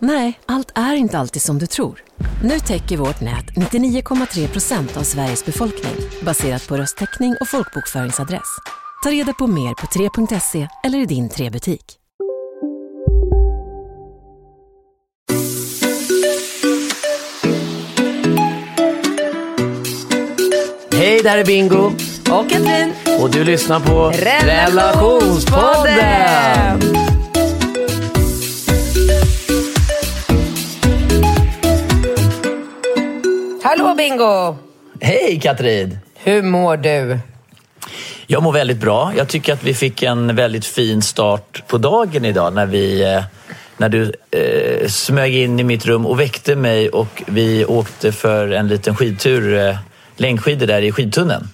Nej, allt är inte alltid som du tror. Nu täcker vårt nät 99,3 procent av Sveriges befolkning baserat på röstteckning och folkbokföringsadress. Ta reda på mer på 3.se eller i din 3-butik. Hej, där är Bingo. Och Katrin. Och du lyssnar på Relationspodden. Bingo! Hej Katrin! Hur mår du? Jag mår väldigt bra. Jag tycker att vi fick en väldigt fin start på dagen idag när, vi, eh, när du eh, smög in i mitt rum och väckte mig och vi åkte för en liten skidtur, eh, längdskidor där i skidtunneln.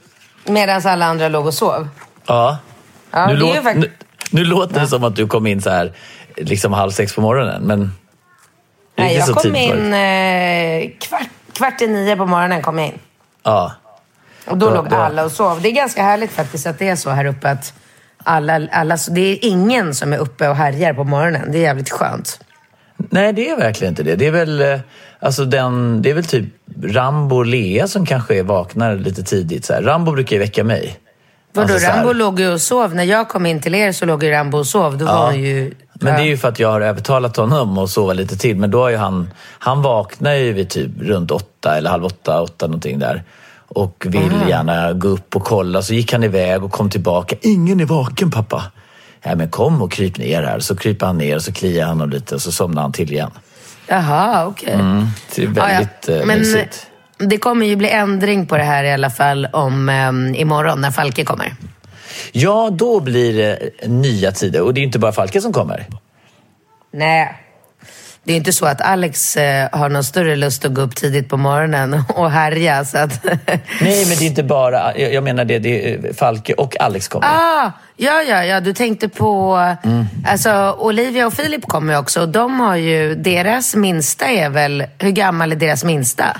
Medan alla andra låg och sov. Ja. Ja, nu, låt, fakt- nu, nu låter det som att du kom in så här liksom halv sex på morgonen, men Nej, jag kom in eh, kvart, kvart i nio på morgonen. kom jag in. Ja. Och då Ja, låg då- alla och sov. Det är ganska härligt faktiskt att det är så här uppe att alla, alla, det är ingen som är uppe och härjar på morgonen. Det är jävligt skönt. Nej, det är verkligen inte det. Det är väl, eh, alltså den, det är väl typ Rambo och Lea som kanske vaknar lite tidigt. Så här. Rambo brukar ju väcka mig. Vadå, Alltså. Rambo låg ju och sov. När jag kom in till er så låg ju Rambo och sov. Då Ja. var ju... Men det är ju för att jag har övertalat honom att sova lite till. Men då har ju han, han vaknar ju vid typ runt åtta eller halv åtta, åtta någonting där. Och vill gärna gå upp och kolla. Så gick han iväg och kom tillbaka. Ingen är vaken pappa. Ja men kom och kryp ner här. Så kryper han ner och så kliar han honom lite och så somnar han till igen. Jaha, okej. Mm. Det är väldigt Ja, ja. eh, Men mysigt. det kommer ju bli ändring på det här i alla fall om um, imorgon när Falke kommer. Ja, då blir det nya tider. Och det är inte bara Falke som kommer. Nej. Det är inte så att Alex eh, har någon större lust att gå upp tidigt på morgonen och härja. Så att... Nej, men det är inte bara... Jag menar det, det är Falke och Alex kommer. ah, ja, ja, ja. Du tänkte på... Alltså, Olivia och Filip kommer ju också. Och de har ju... Deras minsta är väl... Hur gammal är deras minsta?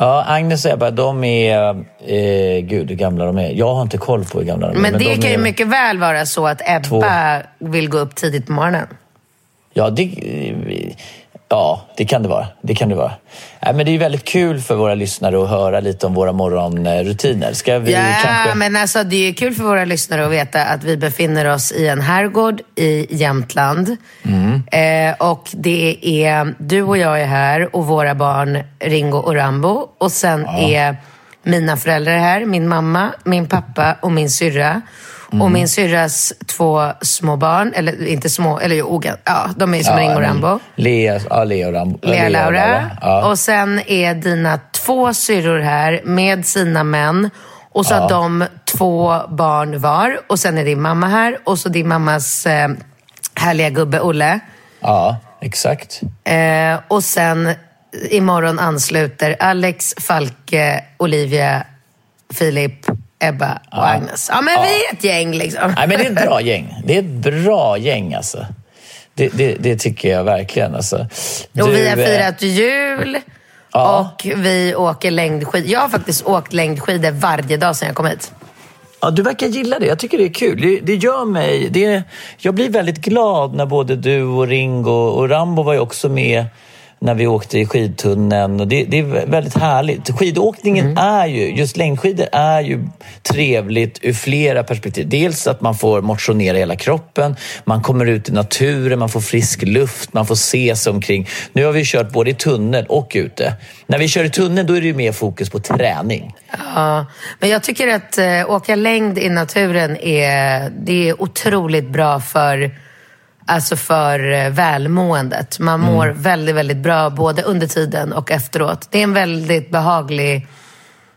Ja, Agnes och Ebba, de är... Eh, gud, hur gamla de är. Jag har inte koll på hur gamla de är. Men, det de kan ju mycket väl vara så att Ebba vill gå upp tidigt på morgonen. Ja, det, ja, det kan det vara. Det kan det vara. Nej, men det är väldigt kul för våra lyssnare att höra lite om våra morgonrutiner. Ska vi Ja, kanske... men alltså det är kul för våra lyssnare att veta att vi befinner oss i en herrgård i Jämtland. Mm. Eh, och det är, du och jag är här och våra barn Ringo och Rambo. Och sen är mina föräldrar här, min mamma, min pappa och min syrra. Mm. Och min syrras två små barn, eller inte små, eller jo, ja, de är som Ja, Ringo och Rambo. Lea, ja, Lea och Rambo. Lea och Laura. Ja. Och sen är dina två syrror här med sina män. Och så har de två barn var. Och sen är din mamma här. Och så din mammas eh, härliga gubbe Olle. ja, exakt. Eh, och sen imorgon ansluter Alex, Falke, Olivia, Filip, Ebba och Agnes. Ja, men vi är ett gäng liksom. Nej, men det är ett bra gäng. Det är ett bra gäng alltså. Det, det, det tycker jag verkligen. Alltså. Och vi har Du, eh, firat jul. Ja. Och vi åker längdskidor. Jag har faktiskt åkt längdskidor varje dag sedan jag kom hit. Ja, du verkar gilla det. Jag tycker det är kul. Det, det gör mig... Det, jag blir väldigt glad när både du och Ringo och Rambo var ju också med när vi åkte i skidtunneln. Och det, det är väldigt härligt. Skidåkningen är ju, just längdskidor är ju trevligt ur flera perspektiv. Dels att man får motionera hela kroppen, man kommer ut i naturen, man får frisk luft, man får se sig omkring. Nu har vi kört både i tunnel och ute. När vi kör i tunneln då är det ju mer fokus på träning. Ja, men jag tycker att eh, åka längd i naturen är, det är otroligt bra för alltså för eh, välmåendet. Man mår väldigt, väldigt bra både under tiden och efteråt. Det är en väldigt behaglig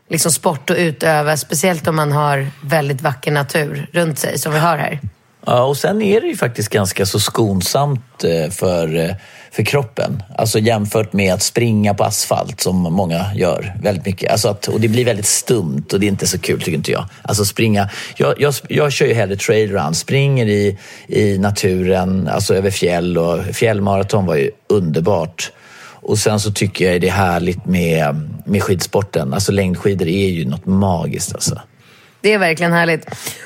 liksom, sport att utöva, speciellt om man har väldigt vacker natur runt sig, som vi har här. Ja, och sen är det ju faktiskt ganska så skonsamt eh, för, eh, för kroppen. Alltså jämfört med att springa på asfalt som många gör väldigt mycket. Alltså att, och det blir väldigt stumt och det är inte så kul tycker inte jag. Alltså springa, jag, jag, jag kör ju hellre trailrun, springer i, i naturen, alltså över fjäll och fjällmaraton var ju underbart. Och sen så tycker jag det är härligt med, med skidsporten. Alltså längdskidor är ju något magiskt alltså. Det är verkligen härligt.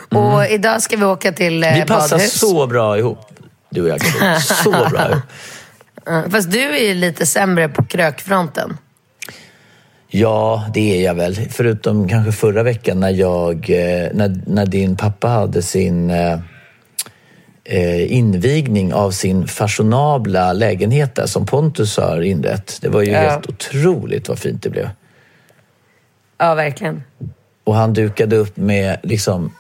Och idag ska vi åka till eh, Mm. Vi passar badhus. så bra ihop, du och jag. Så bra ihop. Fast du är ju lite sämre på krökfronten. Ja, det är jag väl. Förutom kanske förra veckan när jag, eh, när, när din pappa hade sin eh, eh, invigning av sin fashionabla lägenhet där som Pontus har inrett. Det var ju Ja. helt otroligt vad fint det blev. Ja, verkligen. Och han dukade upp med liksom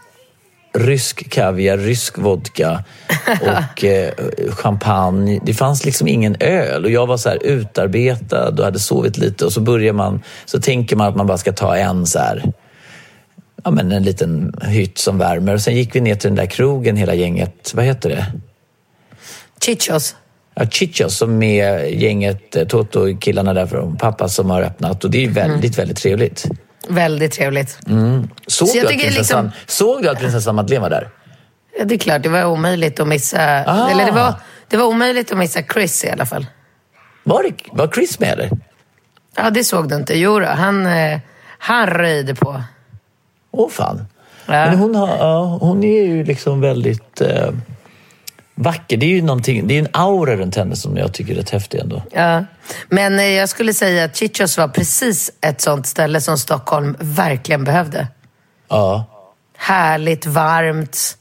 rysk kaviar, rysk vodka och eh, champagne. Det fanns liksom ingen öl och jag var så här utarbetad och hade sovit lite och så börjar man, så tänker man att man bara ska ta en så här, ja men en liten hytt som värmer och sen gick vi ner till den där krogen hela gänget, vad heter det? Chichos. Ja, Chichos som är gänget, eh, Toto-killarna där från pappa som har öppnat och det är ju väldigt, väldigt trevligt. Väldigt trevligt. Såg, Så du att prinsessan, liksom- såg du att prinsessan Madeleine var där? Ja, det är klart, det var omöjligt att missa... Ah. Eller det var, det var omöjligt att missa Chris i alla fall. Var, det, var Chris med eller? Ja, det såg du inte. Jo då, han, eh, han röjde på. Åh fan. Ja. Men hon, har, ja, hon är ju liksom väldigt eh, vacker. Det är ju någonting, det är en aura runt henne som jag tycker är rätt häftig ändå. Ja. Men eh, jag skulle säga att Chichos var precis ett sånt ställe som Stockholm verkligen behövde. Ja. Härligt, varmt,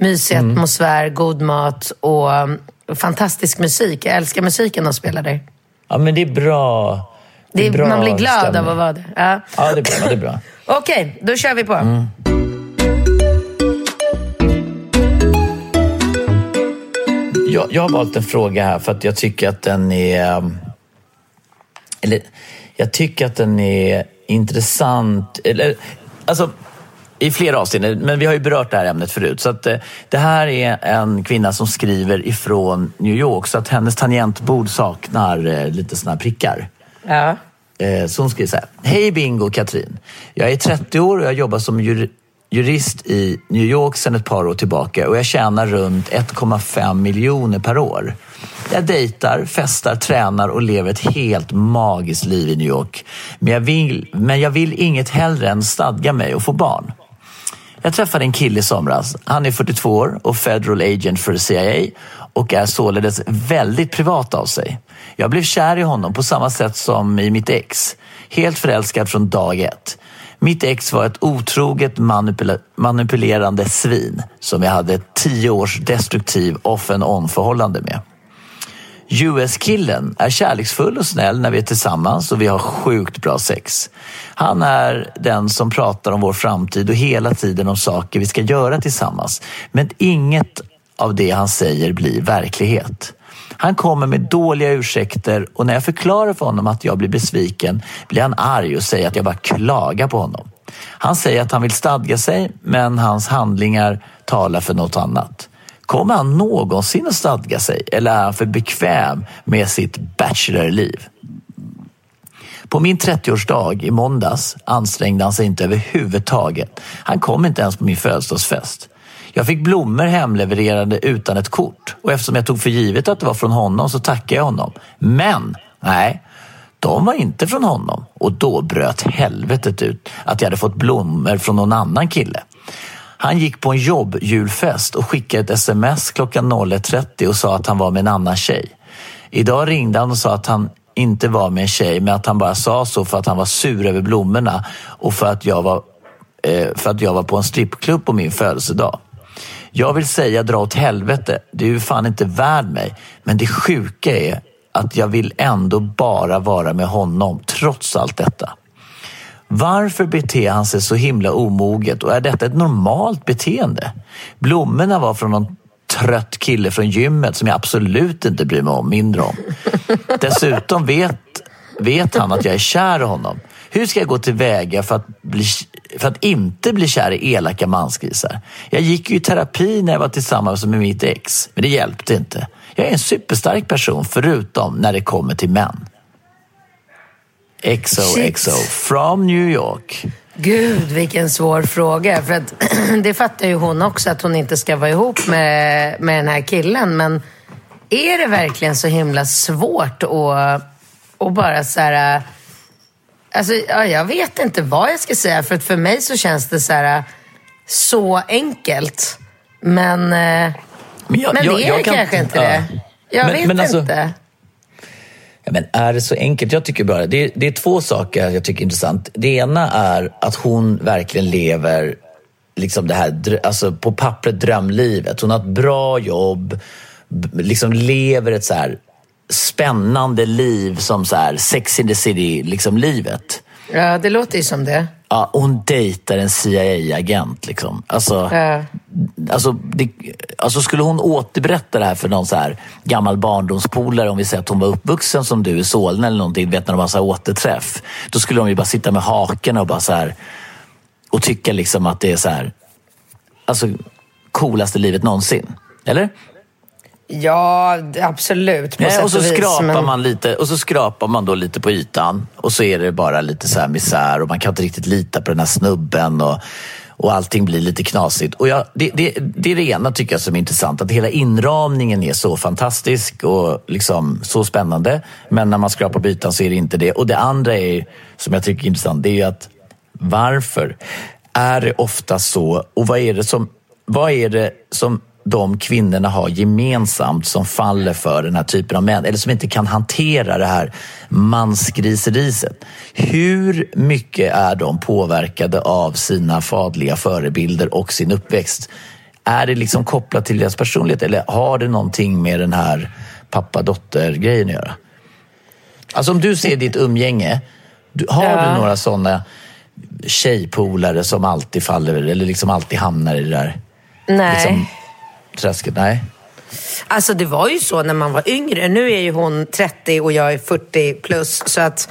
mysig Mm. atmosfär, god mat och um, fantastisk musik. Jag älskar musiken de spelar där. ja, men det är bra. Det är, bra man blir glad stämning. av att vara där. Ja. Ja, det är bra. Det är bra. Okej, då kör vi på. Mm. Jag, jag har valt en fråga här för att jag tycker att den är... um, Eller, jag tycker att den är intressant. Eller, alltså, I flera avseenden, men vi har ju berört det här ämnet förut. Så att, eh, det här är en kvinna som skriver ifrån New York så att hennes tangentbord saknar eh, lite såna prickar. Ja. Eh, Så hon skriver så här. Hej Bingo Katrin. Jag är 30 år och jag jobbar som jurist i New York sedan ett par år tillbaka och jag tjänar runt 1,5 miljoner per år. Jag dejtar, festar, tränar och lever ett helt magiskt liv i New York. Men jag vill, men jag vill inget hellre än stadga mig och få barn. Jag träffade en kille i somras. Han är 42 år och federal agent för CIA och är således väldigt privat av sig. Jag blev kär i honom på samma sätt som i mitt ex. Helt förälskad från dag ett. Mitt ex var ett otroget manipula- manipulerande svin som jag hade ett tio års destruktiv off and on förhållande med. US-killen är kärleksfull och snäll när vi är tillsammans och vi har sjukt bra sex. Han är den som pratar om vår framtid och hela tiden om saker vi ska göra tillsammans. Men inget av det han säger blir verklighet. Han kommer med dåliga ursäkter och när jag förklarar för honom att jag blir besviken blir han arg och säger att jag bara klagar på honom. Han säger att han vill stadga sig men hans handlingar talar för något annat. Kommer han någonsin att stadga sig eller är han för bekväm med sitt bachelorliv? På min 30-årsdag i måndags ansträngde han sig inte överhuvudtaget. Han kom inte ens på min födelsedagsfest. Jag fick blommor hemlevererade utan ett kort och eftersom jag tog för givet att det var från honom så tackade jag honom. Men, nej, de var inte från honom och då bröt helvetet ut att jag hade fått blommor från någon annan kille. Han gick på en jobbjulfest och skickade ett sms klockan 01.30 och sa att han var med en annan tjej. Idag ringde han och sa att han inte var med en tjej men att han bara sa så för att han var sur över blommorna och för att jag var, eh, för att jag var på en strippklubb på min födelsedag. Jag vill säga dra åt helvete, du är ju fan inte värd mig. Men det sjuka är att jag vill ändå bara vara med honom trots allt detta. Varför beter han sig så himla omoget och är detta ett normalt beteende? Blommorna var från någon trött kille från gymmet som jag absolut inte bryr mig om, mindre om. Dessutom vet, vet han att jag är kär i honom. Hur ska jag gå tillväga för att, bli, för att inte bli kär i elaka mansgrisar? Jag gick ju i terapi när jag var tillsammans med mitt ex, men det hjälpte inte. Jag är en superstark person, förutom när det kommer till män. XOXO from New York. Gud, vilken svår fråga. För att, det fattar ju hon också, att hon inte ska vara ihop med, med den här killen. Men är det verkligen så himla svårt att, att bara så här... Alltså, ja, jag vet inte vad jag ska säga, för att för mig så känns det så här så enkelt. Men, men, jag, men det jag, jag är kan, kanske inte ja. det. Jag men, vet men alltså, inte. Ja, men är det så enkelt? Jag tycker bara, det, det är två saker jag tycker är intressant. Det ena är att hon verkligen lever liksom det här, alltså på pappret drömlivet. Hon har ett bra jobb, liksom lever ett så här spännande liv som så här Sex in the City-livet. Liksom Ja, det låter ju som det. Ja, hon dejtar en CIA-agent. Liksom. Alltså, ja. alltså, det, alltså, skulle hon återberätta det här för någon så här gammal barndomspolare, om vi säger att hon var uppvuxen som du i Solna eller någonting, vet när de har så här återträff. Då skulle de ju bara sitta med haken och bara så här, och tycka liksom att det är så här, alltså coolaste livet någonsin. Eller? Ja, absolut. På Nej, och så skrapar men... man lite och så skrapar man då lite på ytan och så är det bara lite så här misär och man kan inte riktigt lita på den här snubben och, och allting blir lite knasigt. Och jag, det, det, det är det ena tycker jag som är intressant, att hela inramningen är så fantastisk och liksom så spännande. Men när man skrapar på ytan så är det inte det. Och det andra är, som jag tycker är intressant, det är att varför är det ofta så och vad är det som, vad är det som de kvinnorna har gemensamt som faller för den här typen av män eller som inte kan hantera det här mansgriseriset. Hur mycket är de påverkade av sina fadliga förebilder och sin uppväxt? Är det liksom kopplat till deras personlighet eller har det någonting med den här pappa-dotter-grejen att göra? Alltså om du ser ditt umgänge, har ja. du några sådana tjejpolare som alltid faller eller liksom alltid hamnar i det där? Nej. Liksom, träsket? Nej. Alltså det var ju så när man var yngre. Nu är ju hon 30 och jag är 40 plus. Så att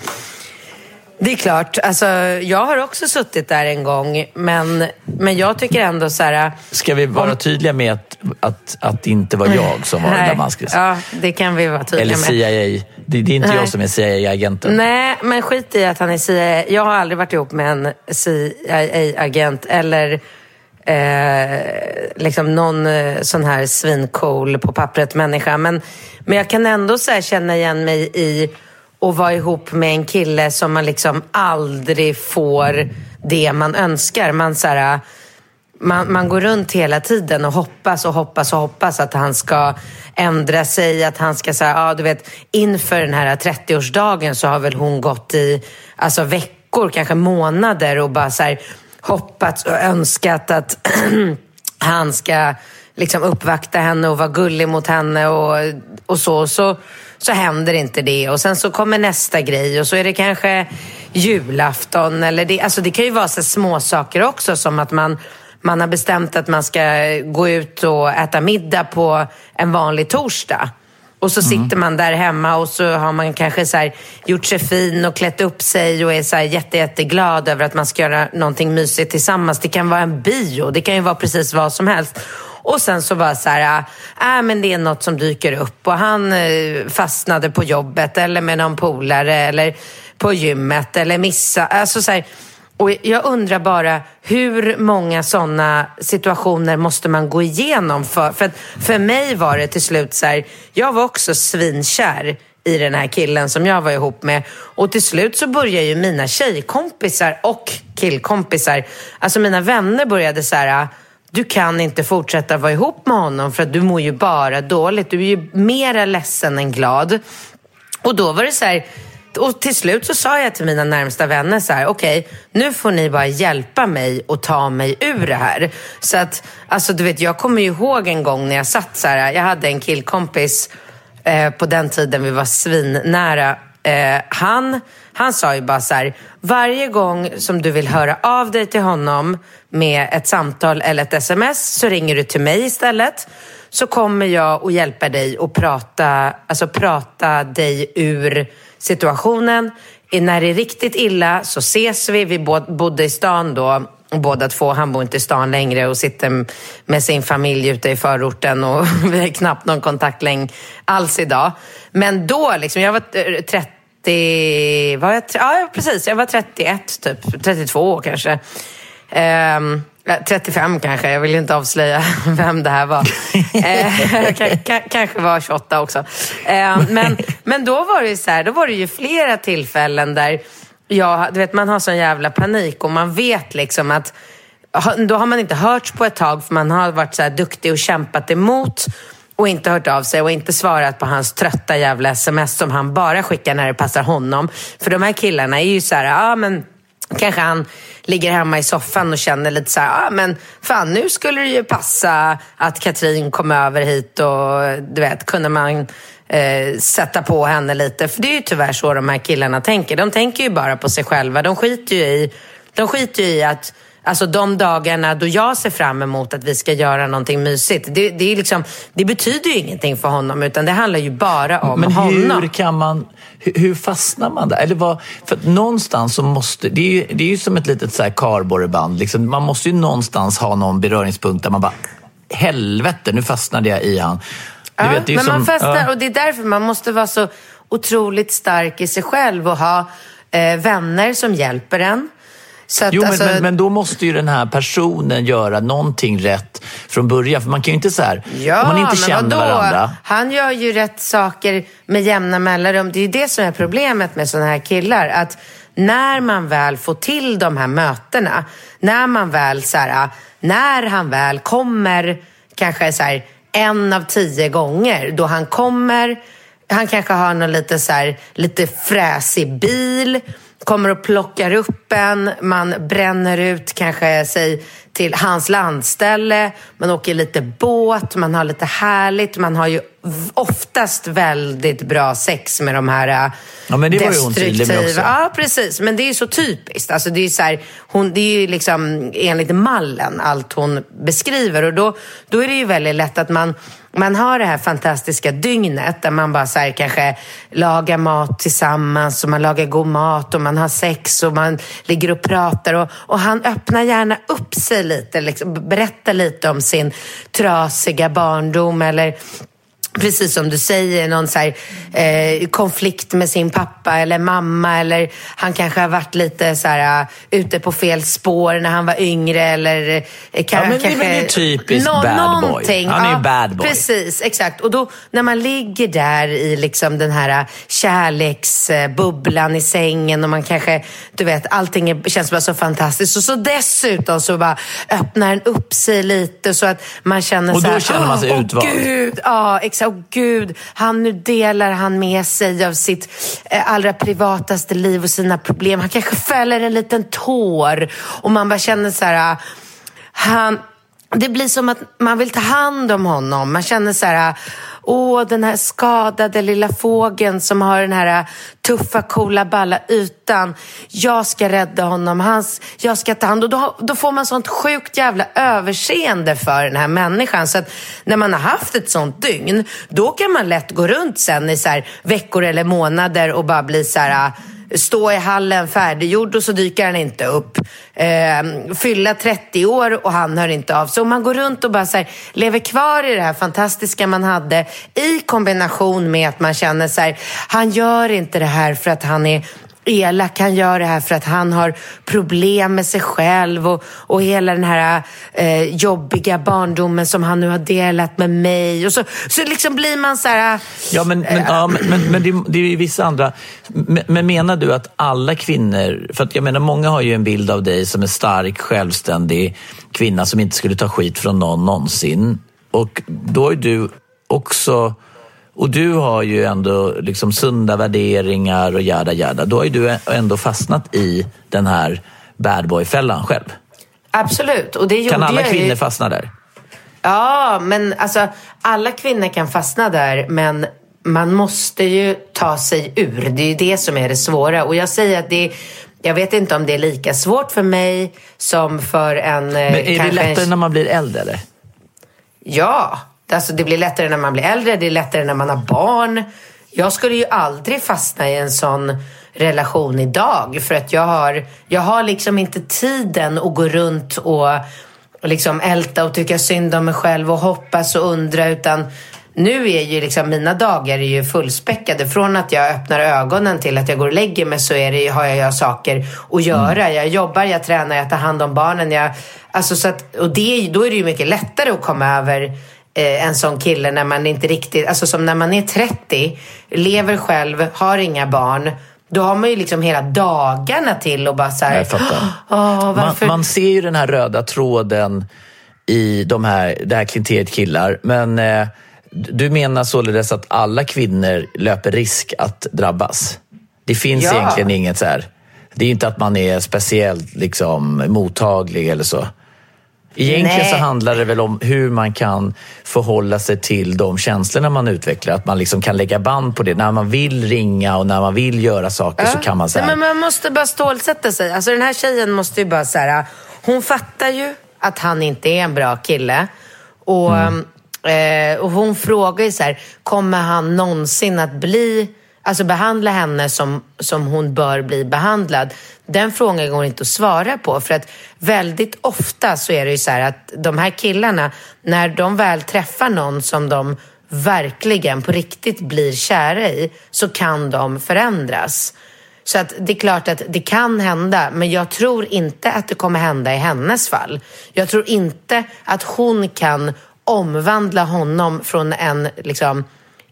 det är klart. Alltså, jag har också suttit där en gång. Men, men jag tycker ändå så här... Ska vi vara om... tydliga med att, att, att det inte var jag som var där mansgrisen? Ja, det kan vi vara tydliga med. Eller CIA. Det, det är inte Nej. jag som är CIA-agenten. Nej, men skit i att han är CIA. Jag har aldrig varit ihop med en CIA-agent. Eller eh, liksom någon eh, sån här svincool på pappret människa. Men, men jag kan ändå så känna igen mig i att vara ihop med en kille som man liksom aldrig får det man önskar. Man, så här, man, man går runt hela tiden och hoppas och hoppas och hoppas att han ska ändra sig, att han ska säga, ja du vet, inför den här 30-årsdagen så har väl hon gått i alltså, veckor, kanske månader och bara så här, hoppats och önskat att han ska liksom uppvakta henne och vara gullig mot henne och, och så. så. Så händer inte det och sen så kommer nästa grej och så är det kanske julafton eller det, alltså det kan ju vara så små saker också som att man man har bestämt att man ska gå ut och äta middag på en vanlig torsdag. Och så sitter man där hemma och så har man kanske så gjort sig fin och klätt upp sig och är så här jätte, jätteglad över att man ska göra någonting mysigt tillsammans. Det kan vara en bio, det kan ju vara precis vad som helst. Och sen så bara så här, äh, men det är något som dyker upp och han äh, fastnade på jobbet eller med någon polare eller på gymmet eller missa. Alltså så här, och jag undrar bara, hur många sådana situationer måste man gå igenom? För, för, för mig var det till slut så här, jag var också svinkär i den här killen som jag var ihop med. Och till slut så började ju mina tjejkompisar och killkompisar, alltså mina vänner började så här, du kan inte fortsätta vara ihop med honom för att du mår ju bara dåligt. Du är ju mera ledsen än glad. Och då var det så här, och till slut så sa jag till mina närmsta vänner så här, okej, okay, nu får ni bara hjälpa mig och ta mig ur det här. Så att, alltså du vet, jag kommer ju ihåg en gång när jag satt så här, jag hade en killkompis eh, på den tiden vi var svinnära. Eh, han, han sa ju bara så här, varje gång som du vill höra av dig till honom med ett samtal eller ett sms så ringer du till mig istället. så kommer jag och hjälpa dig att prata, alltså prata dig ur situationen. När det är riktigt illa så ses vi. Vi bodde i stan då båda två. Han bor inte i stan längre och sitter med sin familj ute i förorten och vi har knappt någon kontakt alls idag. Men då, liksom, jag var 30, eh, var jag, ja precis, jag var 31 typ, 32 kanske. Um, 35 kanske, jag vill inte avslöja vem det här var. eh, kanske var 28 också. Eh, men, men då var det så här, då var det ju flera tillfällen där jag, du vet, man har sån jävla panik och man vet liksom att då har man inte hörts på ett tag för man har varit så här duktig och kämpat emot och inte hört av sig och inte svarat på hans trötta jävla sms som han bara skickar när det passar honom. För de här killarna är ju så här, ja men kanske han ligger hemma i soffan och känner lite så här, ah, men fan nu skulle det ju passa att Katrin kom över hit och du vet, kunde man eh, sätta på henne lite. För det är ju tyvärr så de här killarna tänker. De tänker ju bara på sig själva. De skiter ju i, de skiter ju i att Alltså de dagarna då jag ser fram emot att vi ska göra någonting mysigt. Det, det, är liksom, det betyder ju ingenting för honom utan det handlar ju bara om Men honom. Men hur kan man, hur, hur, fastnar man där? Eller vad, för någonstans så måste, det är ju, det är ju som ett litet så här kardborreband. Liksom, man måste ju någonstans ha någon beröringspunkt där man bara, helvete nu fastnade jag i han. Du ja, vet, men som, man fastnar ja. och det är därför man måste vara så otroligt stark i sig själv och ha eh, vänner som hjälper en. Att, jo, men, alltså... men, men, då måste ju den här personen göra någonting rätt från början. För man kan ju inte så här, ja, om man inte känner vadå? varandra. Han gör ju rätt saker med jämna mellanrum. Det är ju det som är problemet med sådana här killar. Att när man väl får till de här mötena, när man väl så här, när han väl kommer, kanske så här, en av tio gånger då han kommer, han kanske har någon lite, så här, lite fräsig bil, kommer och plockar upp en, man bränner ut kanske sig till hans landställe, man åker lite båt, man har lite härligt, man har ju oftast väldigt bra sex med de här ja, men det var ju hon med också. Ja, precis. Men det är ju så typiskt. Alltså, det, är så här, hon, det är ju liksom enligt mallen allt hon beskriver och då, då är det ju väldigt lätt att man man har det här fantastiska dygnet där man bara så här, kanske lagar mat tillsammans och man lagar god mat och man har sex och man ligger och pratar och, och han öppnar gärna upp sig lite, liksom, berättar lite om sin trasiga barndom eller precis som du säger, någon så här, eh, konflikt med sin pappa eller mamma eller han kanske har varit lite så här, uh, ute på fel spår när han var yngre eller eh, kan, ja, men, kanske... Det är typiskt no, bad boy. Han är ju bad boy. Precis, exakt. Och då när man ligger där i liksom den här uh, kärleksbubblan i sängen och man kanske, du vet, allting är, känns bara så fantastiskt och så dessutom så bara öppnar den upp sig lite så att man känner så här... Och då känner man sig oh, utvald. Gud, ja, exakt åh gud, han, nu delar han med sig av sitt eh, allra privataste liv och sina problem. Han kanske fäller en liten tår och man bara känner så här, ah, han, det blir som att man vill ta hand om honom. Man känner så här, ah, åh, den här skadade lilla fågeln som har den här äh, tuffa, coola, balla ytan. Jag ska rädda honom. Hans, jag ska ta hand om... då, då får man sånt sjukt jävla överseende för den här människan. Så att när man har haft ett sånt dygn, då kan man lätt gå runt sen i så veckor eller månader och bara bli så här äh, stå i hallen färdiggjord och så dyker han inte upp. Eh, fylla 30 år och han hör inte av. sig. om man går runt och bara så här, lever kvar i det här fantastiska man hade i kombination med att man känner så här, han gör inte det här för att han är elak, han gör det här för att han har problem med sig själv och, och hela den här eh, jobbiga barndomen som han nu har delat med mig. Och så, så liksom blir man så här... Eh, ja, men, men, äh, ja, men, men, men det, det, är ju vissa andra. Men, men, menar du att alla kvinnor, för att jag menar många har ju en bild av dig som en stark, självständig kvinna som inte skulle ta skit från någon någonsin. Och då är du också och du har ju ändå liksom sunda värderingar och jada jada. Då har ju du ändå fastnat i den här bad boy-fällan själv. Absolut. Och det kan alla kvinnor ju... fastna där? Ja, men alltså alla kvinnor kan fastna där, men man måste ju ta sig ur. Det är ju det som är det svåra. Och jag säger att det är, jag vet inte om det är lika svårt för mig som för en... Men är det lättare när man blir äldre eller? Ja, Alltså, det blir lättare när man blir äldre, det är lättare när man har barn. Jag skulle ju aldrig fastna i en sån relation idag. För att jag har, jag har liksom inte tiden att gå runt och, och liksom älta och tycka synd om mig själv och hoppas och undra. Utan nu är ju liksom mina dagar är ju fullspäckade. Från att jag öppnar ögonen till att jag går och lägger mig så är det, har jag, jag saker att göra. Mm. Jag jobbar, jag tränar, jag tar hand om barnen. Jag, alltså så att, och det, då är det ju mycket lättare att komma över en sån kille när man inte riktigt, alltså som när man är 30, lever själv, har inga barn då har man ju liksom hela dagarna till och bara så här... Oh, man, man, ser ju den här röda tråden i de här, det här klienteriet killar. Men eh, du menar således att alla kvinnor löper risk att drabbas? Det finns ja. egentligen inget så här... Det är inte att man är speciellt liksom, mottaglig eller så? Egentligen Nej. så handlar det väl om hur man kan förhålla sig till de känslorna man utvecklar. Att man liksom kan lägga band på det. När man vill ringa och när man vill göra saker ja. så kan man säga. Men man måste bara stålsätta sig. Alltså den här tjejen måste ju bara så här, hon fattar ju att han inte är en bra kille. Och, mm. eh, och hon frågar ju så här, kommer han någonsin att bli Alltså behandla henne som, som hon bör bli behandlad. Den frågan går inte att svara på. För att väldigt ofta så är det ju så här att de här killarna, när de väl träffar någon som de verkligen på riktigt blir kära i, så kan de förändras. Så att det är klart att det kan hända, men jag tror inte att det kommer hända i hennes fall. Jag tror inte att hon kan omvandla honom från en liksom,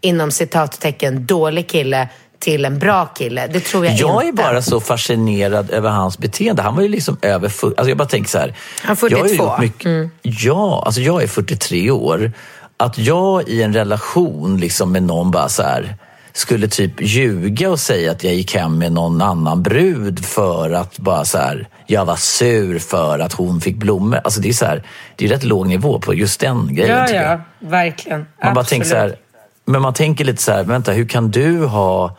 inom citattecken dålig kille till en bra kille. Det tror jag, jag inte. Jag är bara så fascinerad över hans beteende. Han var ju liksom över... Alltså jag bara tänker så här. Han är 42. Mycket, mm. Ja, alltså jag är 43 år. Att jag i en relation liksom med någon bara så här skulle typ ljuga och säga att jag gick hem med någon annan brud för att bara så här, jag var sur för att hon fick blommor. Alltså det är så här, det är rätt låg nivå på just den grejen. Ja, ja, verkligen. Man Absolut. bara tänker så här, men man tänker lite så här, vänta, hur kan du ha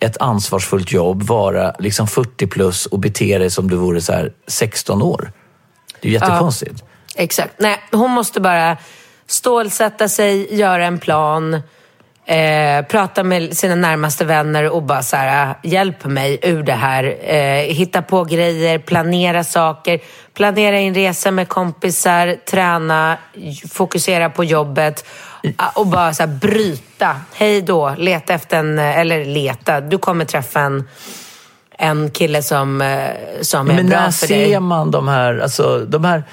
ett ansvarsfullt jobb, vara liksom 40 plus och bete dig som du vore så här 16 år? Det är jättekonstigt. Ja, exakt. Nej, hon måste bara stålsätta sig, göra en plan, eh, prata med sina närmaste vänner och bara så här, hjälp mig ur det här. Eh, hitta på grejer, planera saker, planera in resor med kompisar, träna, fokusera på jobbet och bara så här, bryta. Hej då, leta efter en, eller leta, du kommer träffa en, en kille som, eh, som är Men bra för dig. Men när ser man de här, alltså, de här,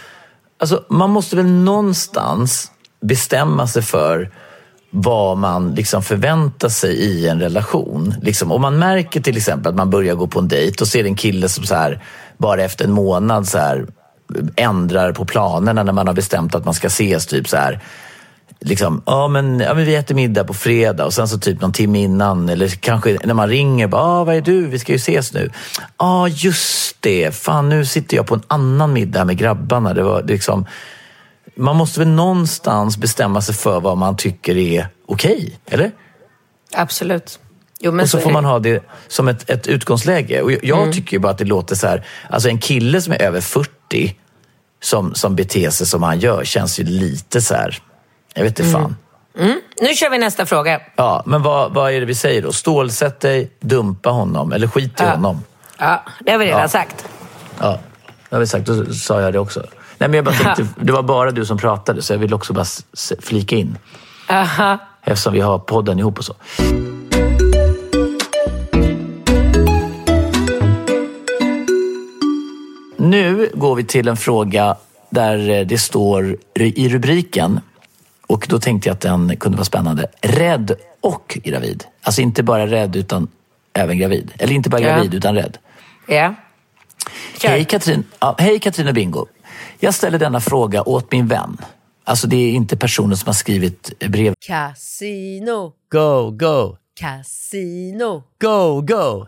alltså man måste väl någonstans bestämma sig för vad man liksom förväntar sig i en relation. Liksom, om man märker till exempel att man börjar gå på en dejt och ser en kille som så här, bara efter en månad så här, ändrar på planerna när man har bestämt att man ska ses. typ så här liksom, ja men, ja men vi äter middag på fredag och sen så typ någon timme innan eller kanske när man ringer, bara, ah, vad är du, vi ska ju ses nu. Ja ah, just det, fan nu sitter jag på en annan middag med grabbarna. Det var liksom, man måste väl någonstans bestämma sig för vad man tycker är okej, okay, eller? Absolut. Jo, och så, så får man ha det som ett, ett utgångsläge. Och jag mm. tycker bara att det låter så här, alltså en kille som är över 40 som, som beter sig som han gör känns ju lite så här, jag vet inte fan. Mm. Nu kör vi nästa fråga. Ja, men vad, vad är det vi säger då? Stålsätt dig, dumpa honom eller skit i ja. honom. Ja, det har vi redan ja. sagt. Ja, det har vi sagt. Då sa jag det också. Nej, men jag bara tänkte, det var bara du som pratade så jag vill också bara flika in. Aha. Eftersom vi har podden ihop och så. Nu går vi till en fråga där det står i rubriken och då tänkte jag att den kunde vara spännande. Rädd och gravid. Alltså inte bara rädd utan även gravid. Eller inte bara gravid ja. utan rädd. Ja. Hej Katrin. Ja, hej Katrin och Bingo. Jag ställer denna fråga åt min vän. Alltså det är inte personen som har skrivit brev. Casino. Go, go. Casino. Go, go.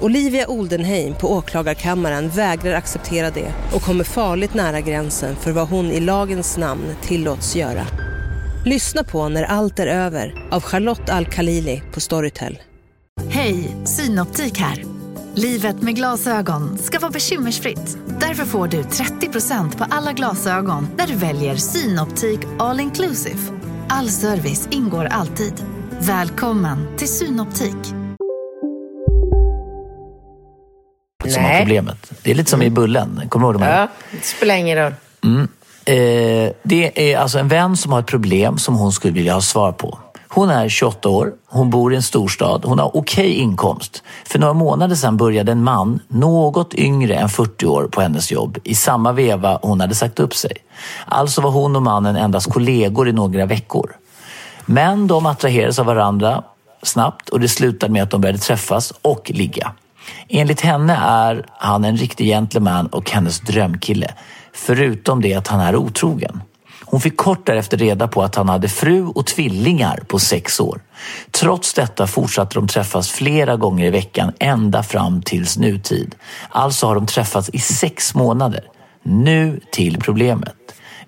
Olivia Oldenheim på åklagarkammaren vägrar acceptera det och kommer farligt nära gränsen för vad hon i lagens namn tillåts göra. Lyssna på När allt är över av Charlotte Al-Khalili på Storytel. Hej, Synoptik här. Livet med glasögon ska vara bekymmersfritt. Därför får du 30% på alla glasögon när du väljer Synoptik All Inclusive. All service ingår alltid. Välkommen till Synoptik. Som har problemet. Det är lite som i Bullen. Kommer du ihåg de här? Ja, det spelar ingen roll. Eh, det är alltså en vän som har ett problem som hon skulle vilja ha svar på. Hon är 28 år, hon bor i en storstad, hon har okej inkomst. För några månader sedan började en man, något yngre än 40 år, på hennes jobb i samma veva hon hade sagt upp sig. Alltså var hon och mannen endast kollegor i några veckor. Men de attraherades av varandra snabbt och det slutade med att de började träffas och ligga. Enligt henne är han en riktig gentleman och hennes drömkille. Förutom det att han är otrogen. Hon fick kort därefter reda på att han hade fru och tvillingar på sex år. Trots detta fortsatte de träffas flera gånger i veckan ända fram tills nutid. Alltså har de träffats i sex månader. Nu till problemet.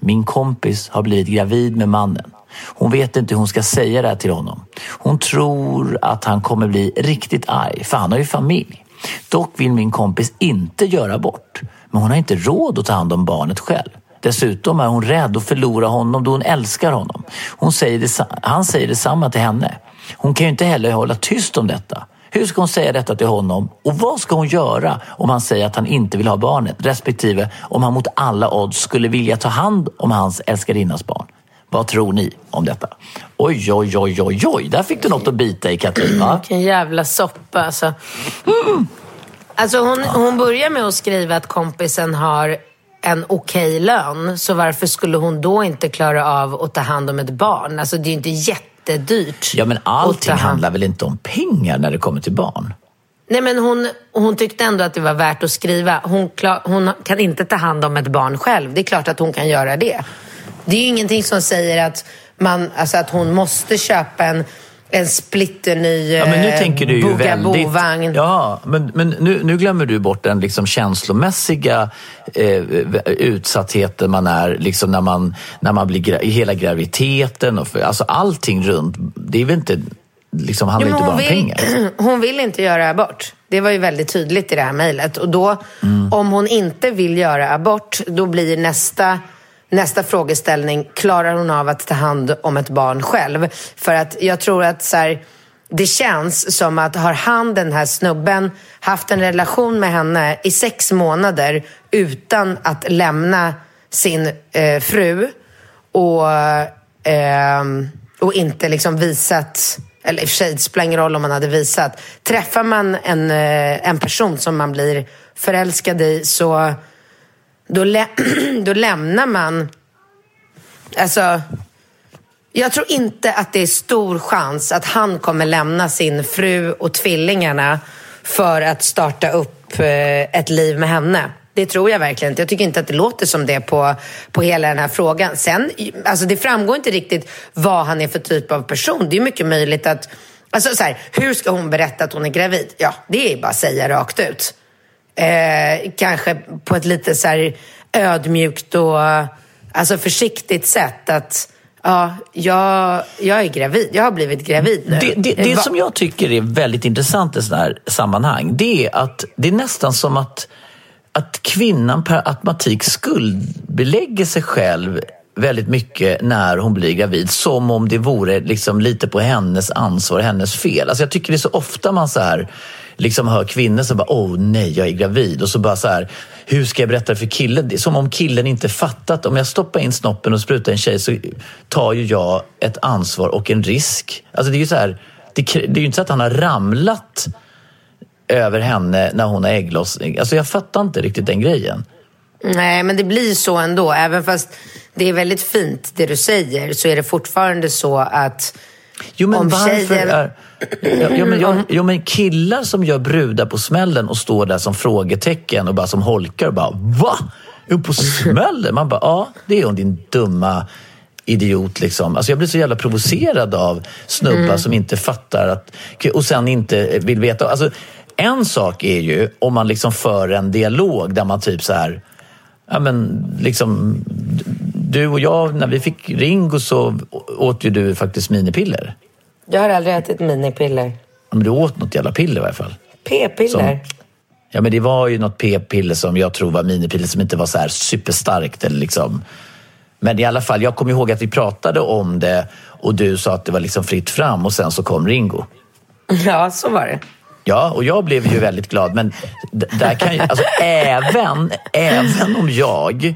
Min kompis har blivit gravid med mannen. Hon vet inte hur hon ska säga det här till honom. Hon tror att han kommer bli riktigt arg, för han har ju familj. Dock vill min kompis inte göra bort. Men hon har inte råd att ta hand om barnet själv. Dessutom är hon rädd att förlora honom då hon älskar honom. Hon säger det, han säger detsamma till henne. Hon kan ju inte heller hålla tyst om detta. Hur ska hon säga detta till honom? Och vad ska hon göra om han säger att han inte vill ha barnet? Respektive om han mot alla odds skulle vilja ta hand om hans älskarinnas barn. Vad tror ni om detta? Oj, oj, oj, oj, oj. Där fick du något att bita i Katrin. Va? Vilken jävla soppa alltså. Alltså hon, hon börjar med att skriva att kompisen har en okej lön. Så varför skulle hon då inte klara av att ta hand om ett barn? Alltså det är ju inte jättedyrt. Ja, men allting hand- handlar väl inte om pengar när det kommer till barn? Nej men hon, hon tyckte ändå att det var värt att skriva. Hon, hon kan inte ta hand om ett barn själv. Det är klart att hon kan göra det. Det är ju ingenting som säger att, man, alltså att hon måste köpa en, en splitterny Ja, men nu eh, tänker du ju väldigt... Bugaboo-vagn. Ja, men, men nu, nu glömmer du bort den liksom känslomässiga eh, utsattheten man är liksom när man, när man blir gra- hela graviditeten. Och för, alltså allting runt. Det är väl inte, liksom, handlar Jo, inte bara om hon pengar. vill, hon vill inte göra abort. Det var ju väldigt tydligt i det här mejlet. Och då, Mm. om hon inte vill göra abort, då blir nästa, nästa frågeställning, klarar hon av att ta hand om ett barn själv? För att jag tror att så här, det känns som att har han, den här snubben, haft en relation med henne i sex månader utan att lämna sin eh, fru och, eh, och inte liksom visat, eller i och för sig, det spelar ingen roll om man hade visat. Träffar man en, eh, en person som man blir förälskad i så då, lä då lämnar man... Alltså, jag tror inte att det är stor chans att han kommer lämna sin fru och tvillingarna för att starta upp eh, ett liv med henne. Det tror jag verkligen inte. Jag tycker inte att det låter som det på, på hela den här frågan. Sen, alltså det framgår inte riktigt vad han är för typ av person. Det är mycket möjligt att... Alltså så här, hur ska hon berätta att hon är gravid? Ja, det är bara att säga rakt ut. Eh, kanske på ett lite så här ödmjukt och alltså försiktigt sätt. Att Ja, jag, jag är gravid. Jag har blivit gravid nu. Det, det, det Va- som jag tycker är väldigt intressant i sådana här sammanhang, det är att det är nästan som att, att kvinnan per automatik skuldbelägger sig själv väldigt mycket när hon blir gravid. Som om det vore liksom lite på hennes ansvar, hennes fel. Alltså jag tycker det är så ofta man så här liksom hör kvinnor som bara åh nej, jag är gravid. Och så bara så här, hur ska jag berätta det för killen? Det är som om killen inte fattat. Om jag stoppar in snoppen och sprutar en tjej så tar ju jag ett ansvar och en risk. Alltså det är ju så här, det, det är ju inte så att han har ramlat över henne när hon har ägglossning. Alltså jag fattar inte riktigt den grejen. Nej, men det blir så ändå. Även fast det är väldigt fint det du säger så är det fortfarande så att Jo men om varför tjejen... är... Ja, ja, men, ja, ja, men killar som gör brudar på smällen och står där som frågetecken och bara som holkar och bara Va? Är hon på smällen? Man bara ja, det är hon din dumma idiot liksom. Alltså jag blir så jävla provocerad av snubbar Mm. som inte fattar att... Och sen inte vill veta. Alltså, en sak är ju om man liksom för en dialog där man typ så här... Ja men liksom... Du och jag, när vi fick Ringo så åt ju du faktiskt minipiller. Jag har aldrig ätit minipiller. Ja, Men du åt något jävla piller i alla fall. P-piller? Ja, men det var ju något p-piller som jag tror var minipiller som inte var så här superstarkt. Eller liksom. Men i alla fall, jag kommer ihåg att vi pratade om det och du sa att det var liksom fritt fram och sen så kom Ringo. Ja, så var det. Ja, och jag blev ju väldigt glad. Men där kan ju, alltså, även, även om jag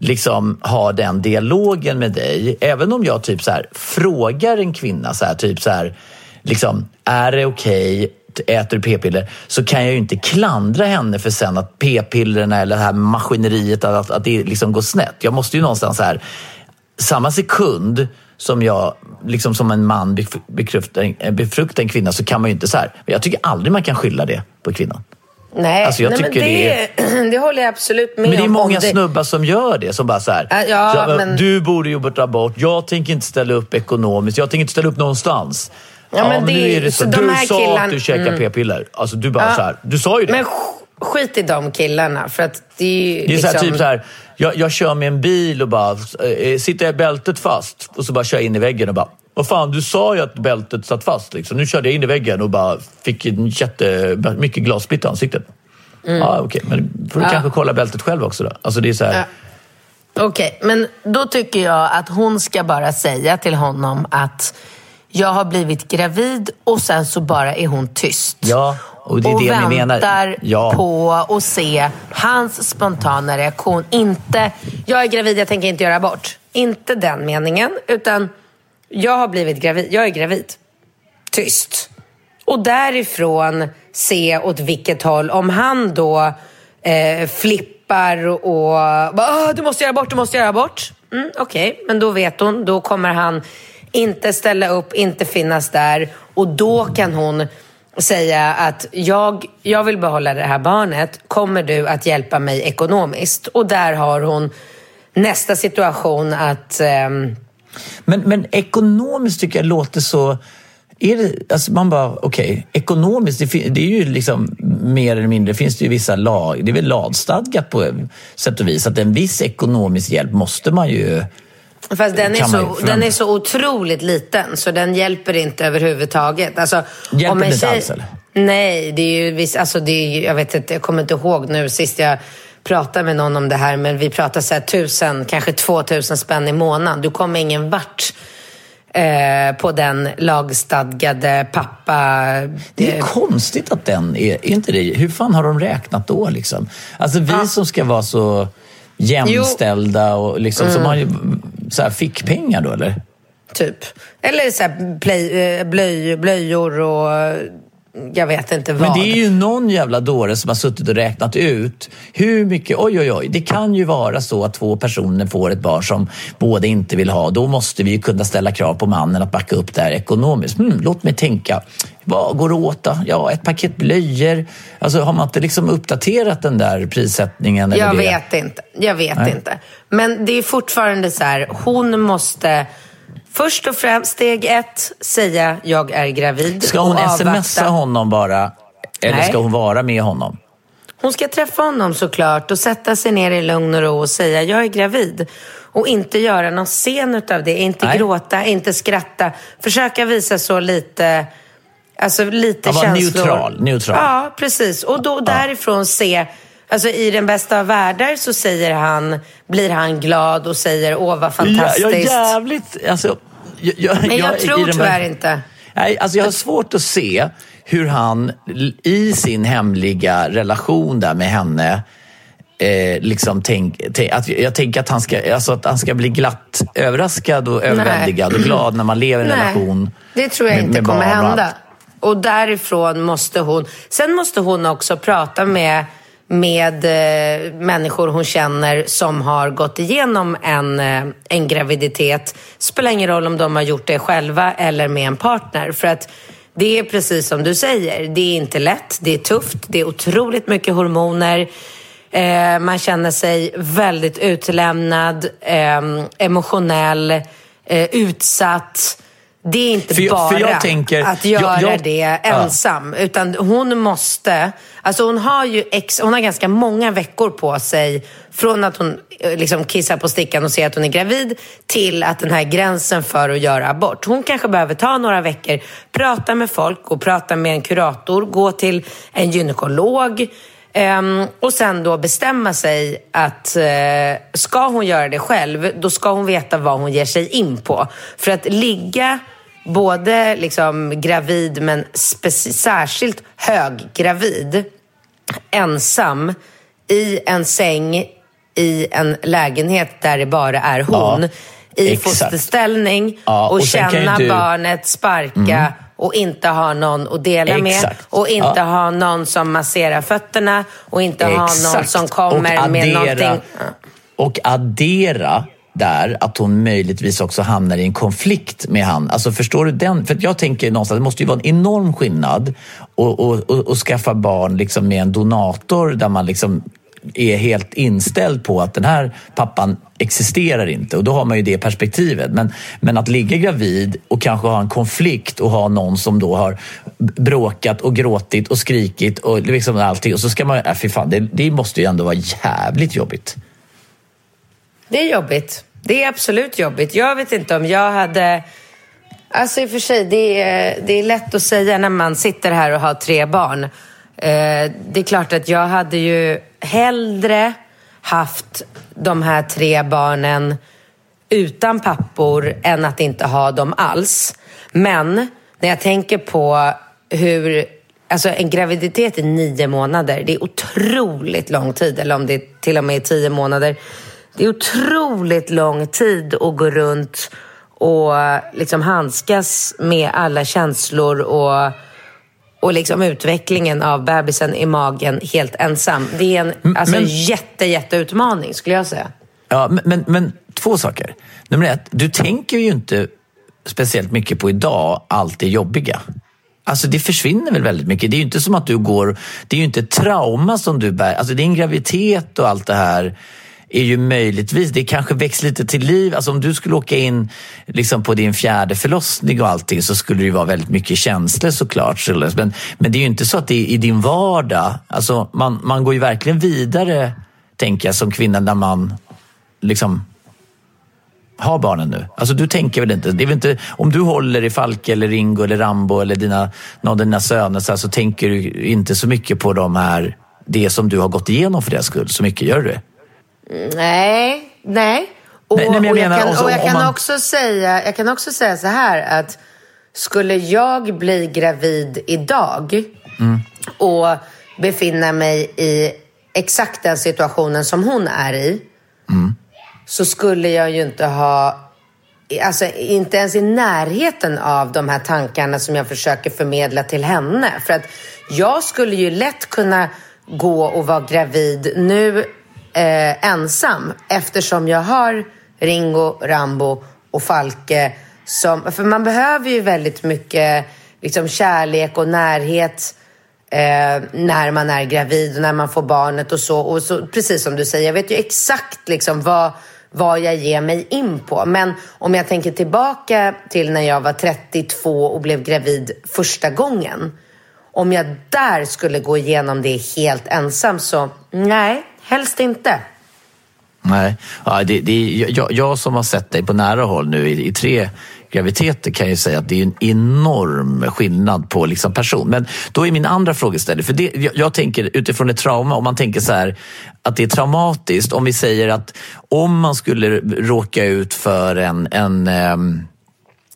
liksom har den dialogen med dig, även om jag typ så här frågar en kvinna så här, typ så här, liksom, är det okej, äter du p-piller? Så kan jag ju inte klandra henne för sen att p-pillerna eller det här maskineriet, att, att det liksom går snett. Jag måste ju någonstans så här, samma sekund som jag, liksom som en man en- befruktar en kvinna så kan man ju inte så här. Jag tycker aldrig man kan skylla det på kvinnan. Nej, Alltså, jag nej men tycker det, det håller jag absolut med Men det är om. många Om det- snubbar som gör det. Som bara så här. Ja, ja, så, men- Du borde ta bort. Jag tänker inte ställa upp ekonomiskt. Jag tänker inte ställa upp någonstans. Ja, men nu det- är det så. så Du sa killarna- att du käkar mm. p-piller. Alltså du bara Ja. så här. Du sa ju det. Men sk- skit i de killarna, för att det är ju Det är så här, liksom... typ så här, jag, jag kör med en bil och bara, eh, sitter bältet fast och så bara kör jag in i väggen och bara, vad fan du sa ju att bältet satt fast liksom. Nu körde jag in i väggen och bara fick en jätte, mycket glassplitt i ansiktet. Mm. Ja, okej, men får du Ja. kanske kolla bältet själv också då? Alltså det är så här, Ja. Okej, men då tycker jag att hon ska bara säga till honom att jag har blivit gravid och sen så bara är hon tyst. ja, och det är och det ni menar. väntar Ja. på att se hans spontana reaktion. Inte, jag är gravid, jag tänker inte göra abort. Inte den meningen, utan jag har blivit gravid, jag är gravid. Tyst. Och därifrån se åt vilket håll, om han då eh, flippar och bara, du måste göra abort, du måste göra abort. Mm, Okej, men då vet hon, då kommer han inte ställa upp, inte finnas där och då kan hon säga att jag, jag vill behålla det här barnet, kommer du att hjälpa mig ekonomiskt? Och där har hon nästa situation att eh, men, men ekonomiskt tycker jag låter så... Är det, alltså man bara, okej, ekonomiskt, det, det är ju liksom mer eller mindre, finns det ju vissa lag, det är väl lagstadgat på sätt och vis att en viss ekonomisk hjälp måste man ju... Fast den är, så, den är så otroligt liten så den hjälper inte överhuvudtaget. Alltså, Hjälper den inte alls, eller? Nej, det är ju alltså det är, jag vet inte, jag kommer inte ihåg nu sist jag pratade med någon om det här, men vi pratar så här tusen, kanske två tusen spänn i månaden. Du kommer ingen vart eh, på den lagstadgade pappa... Det är eh, konstigt att den är, är inte det? Hur fan har de räknat då liksom? Alltså vi som ska vara så jämställda och liksom, Mm. som har så här fickpengar då eller? Typ. Eller så här play, eh, blöj, blöjor och jag vet inte vad. Men det är ju någon jävla dåre som har suttit och räknat ut hur mycket, oj oj oj, det kan ju vara så att två personer får ett barn som båda inte vill ha. Då måste vi ju kunna ställa krav på mannen att backa upp det här ekonomiskt. Hmm, låt mig tänka, vad går det åt då? Ja, ett paket blöjor. Alltså har man inte liksom uppdaterat den där prissättningen? eller Jag det? vet inte. Jag vet Nej. inte. Men det är fortfarande så här, hon måste först och främst, steg ett, säga jag är gravid. Ska hon smsa honom bara? Eller Nej. ska hon vara med honom? Hon ska träffa honom såklart och sätta sig ner i lugn och ro och säga jag är gravid. Och inte göra någon scen utav det. Inte Nej. gråta, inte skratta. Försöka visa så lite, alltså lite Ja, känslor. neutral, neutral. Ja, precis. Och då därifrån se, alltså i den bästa av världar så säger han, blir han glad och säger åh vad Ja, fantastiskt. jag är jävligt... Alltså, jag, jag, Men jag i tror tyvärr inte. Nej, alltså jag har svårt att se hur han i sin hemliga relation där med henne Eh, liksom tänk, tänk, att, jag tänker att han, ska, alltså att han ska bli glatt överraskad och överväldigad och glad när man lever i en relation. Det tror jag med- inte med kommer hända. Och därifrån måste hon... Sen måste hon också prata med, med eh, människor hon känner som har gått igenom en, eh, en graviditet. Spelar ingen roll om de har gjort det själva eller med en partner. För att det är precis som du säger. Det är inte lätt, det är tufft, det är otroligt mycket hormoner. Eh, man känner sig väldigt utlämnad, eh, emotionell, eh, utsatt. Det är inte För jag- bara för jag tänker- att jag- göra jag- det Ja. ensam. Utan hon måste... Alltså hon har ju ex, hon har ganska många veckor på sig från att hon eh, liksom kissar på stickan och ser att hon är gravid till att den här gränsen för att göra abort. Hon kanske behöver ta några veckor, prata med folk och prata med en kurator, gå till en gynekolog ehm, och sen då bestämma sig att eh, ska hon göra det själv, då ska hon veta vad hon ger sig in på. För att ligga både liksom gravid men särskilt höggravid, ensam i en säng i en lägenhet där det bara är hon. Ja, I exakt. fosterställning Ja, och, och känna du- barnet, sparka och inte ha någon att dela med. Exakt. Och inte Ja. ha någon som masserar fötterna och inte ha någon Exakt. som kommer Och med addera- någonting. Och addera där att hon möjligtvis också hamnar i en konflikt med han. Alltså förstår du den? För jag tänker någonstans, det måste ju vara en enorm skillnad att och, och, och skaffa barn liksom med en donator där man liksom är helt inställd på att den här pappan existerar inte och då har man ju det perspektivet. Men, men att ligga gravid och kanske ha en konflikt och ha någon som då har bråkat och gråtit och skrikit och liksom allting och så ska man, äh, fy fan, det, det måste ju ändå vara jävligt jobbigt. Det är jobbigt. Det är absolut jobbigt. Jag vet inte om jag hade... Alltså i och för sig, det är, det är lätt att säga när man sitter här och har tre barn. Eh, det är klart att jag hade ju hellre haft de här tre barnen utan pappor än att inte ha dem alls. Men när jag tänker på hur... Alltså en graviditet i nio månader, det är otroligt lång tid. Eller om det till och med är tio månader. Det är otroligt lång tid att gå runt och liksom handskas med alla känslor och, och liksom utvecklingen av bebisen i magen helt ensam. Det är en alltså, men- jätte, jätteutmaning skulle jag säga. Ja, men, men, men två saker. Nummer ett, du tänker ju inte speciellt mycket på idag allt det jobbiga. Alltså det försvinner väl väldigt mycket. Det är ju inte som att du går... Det är ju inte ett trauma som du bär. Alltså din graviditet och allt det här är ju möjligtvis, det kanske väcks lite till liv. Alltså om du skulle åka in liksom på din fjärde förlossning och allting så skulle det ju vara väldigt mycket känslor såklart. Men, men det är ju inte så att det är i din vardag. Alltså man, man går ju verkligen vidare, tänker jag, som kvinna när man liksom har barnen nu. Alltså du tänker väl inte, det är väl inte om du håller i Falke eller Ringo eller Rambo eller dina, någon av dina söner så, här, så tänker du inte så mycket på de här, det som du har gått igenom för deras skull. Så mycket gör du det? Nej, nej. Och, Nej, nej, men jag och jag menar kan, också och jag om kan man- också säga, jag kan också säga så här att skulle jag bli gravid idag Mm. och befinna mig i exakt den situationen som hon är i Mm. så skulle jag ju inte ha Alltså inte ens i närheten av de här tankarna som jag försöker förmedla till henne. För att jag skulle ju lätt kunna gå och vara gravid nu eh, ensam eftersom jag har Ringo, Rambo och Falke. Som, för man behöver ju väldigt mycket liksom, kärlek och närhet eh, när man är gravid och när man får barnet och så. Och så precis som du säger, jag vet ju exakt liksom vad, vad jag ger mig in på. Men om jag tänker tillbaka till när jag var 32 och blev gravid första gången. Om jag där skulle gå igenom det helt ensam så nej, helst inte. Nej, ja, det, det, jag, jag som har sett dig på nära håll nu i, i tre graviditeter kan ju säga att det är en enorm skillnad på liksom person. Men då är min andra frågeställning, för det, jag, jag, tänker utifrån ett trauma, om man tänker så här att det är traumatiskt, om vi säger att om man skulle råka ut för en, en ehm,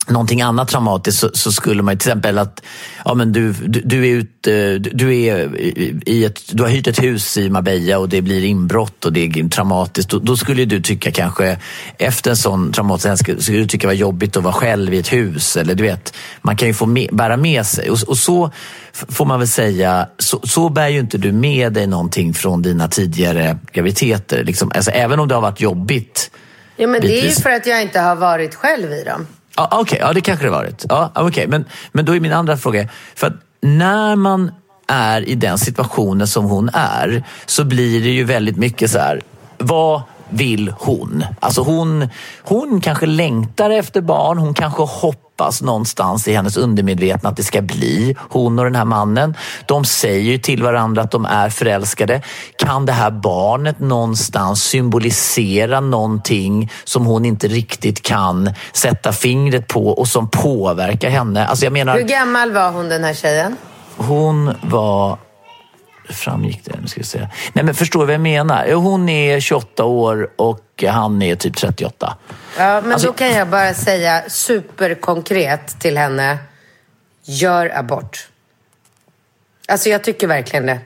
någonting annat traumatiskt så, så, skulle man till exempel att ja, men du, du, du är ute, du, är i ett, du har hyrt ett hus i Marbella och det blir inbrott och det är traumatiskt. Då, då skulle du tycka kanske efter en sån traumatisk händelse skulle du tycka det var jobbigt att vara själv i ett hus. Eller du vet, man kan ju få med, bära med sig och, och så får man väl säga, så, så bär ju inte du med dig någonting från dina tidigare graviditeter. Liksom, alltså, även om det har varit jobbigt. Ja men det är ju för att jag inte har varit själv i dem. Ja, Okej, okay, ja, det kanske det varit. Ja, okay. men, men då är min andra fråga, för att när man är i den situationen som hon är så blir det ju väldigt mycket så här, vad vill hon? Alltså hon, hon kanske längtar efter barn, hon kanske hoppas någonstans i hennes undermedvetna att det ska bli hon och den här mannen. De säger ju till varandra att de är förälskade. Kan det här barnet någonstans symbolisera någonting som hon inte riktigt kan sätta fingret på och som påverkar henne? Alltså jag menar, Hur gammal var hon den här tjejen? Hon var framgick det? Nu ska vi se. Nej, men förstår du vad jag menar? Hon är 28 år och han är typ 38. Ja, men alltså... då kan jag bara säga superkonkret till henne. Gör abort. Alltså jag tycker verkligen det.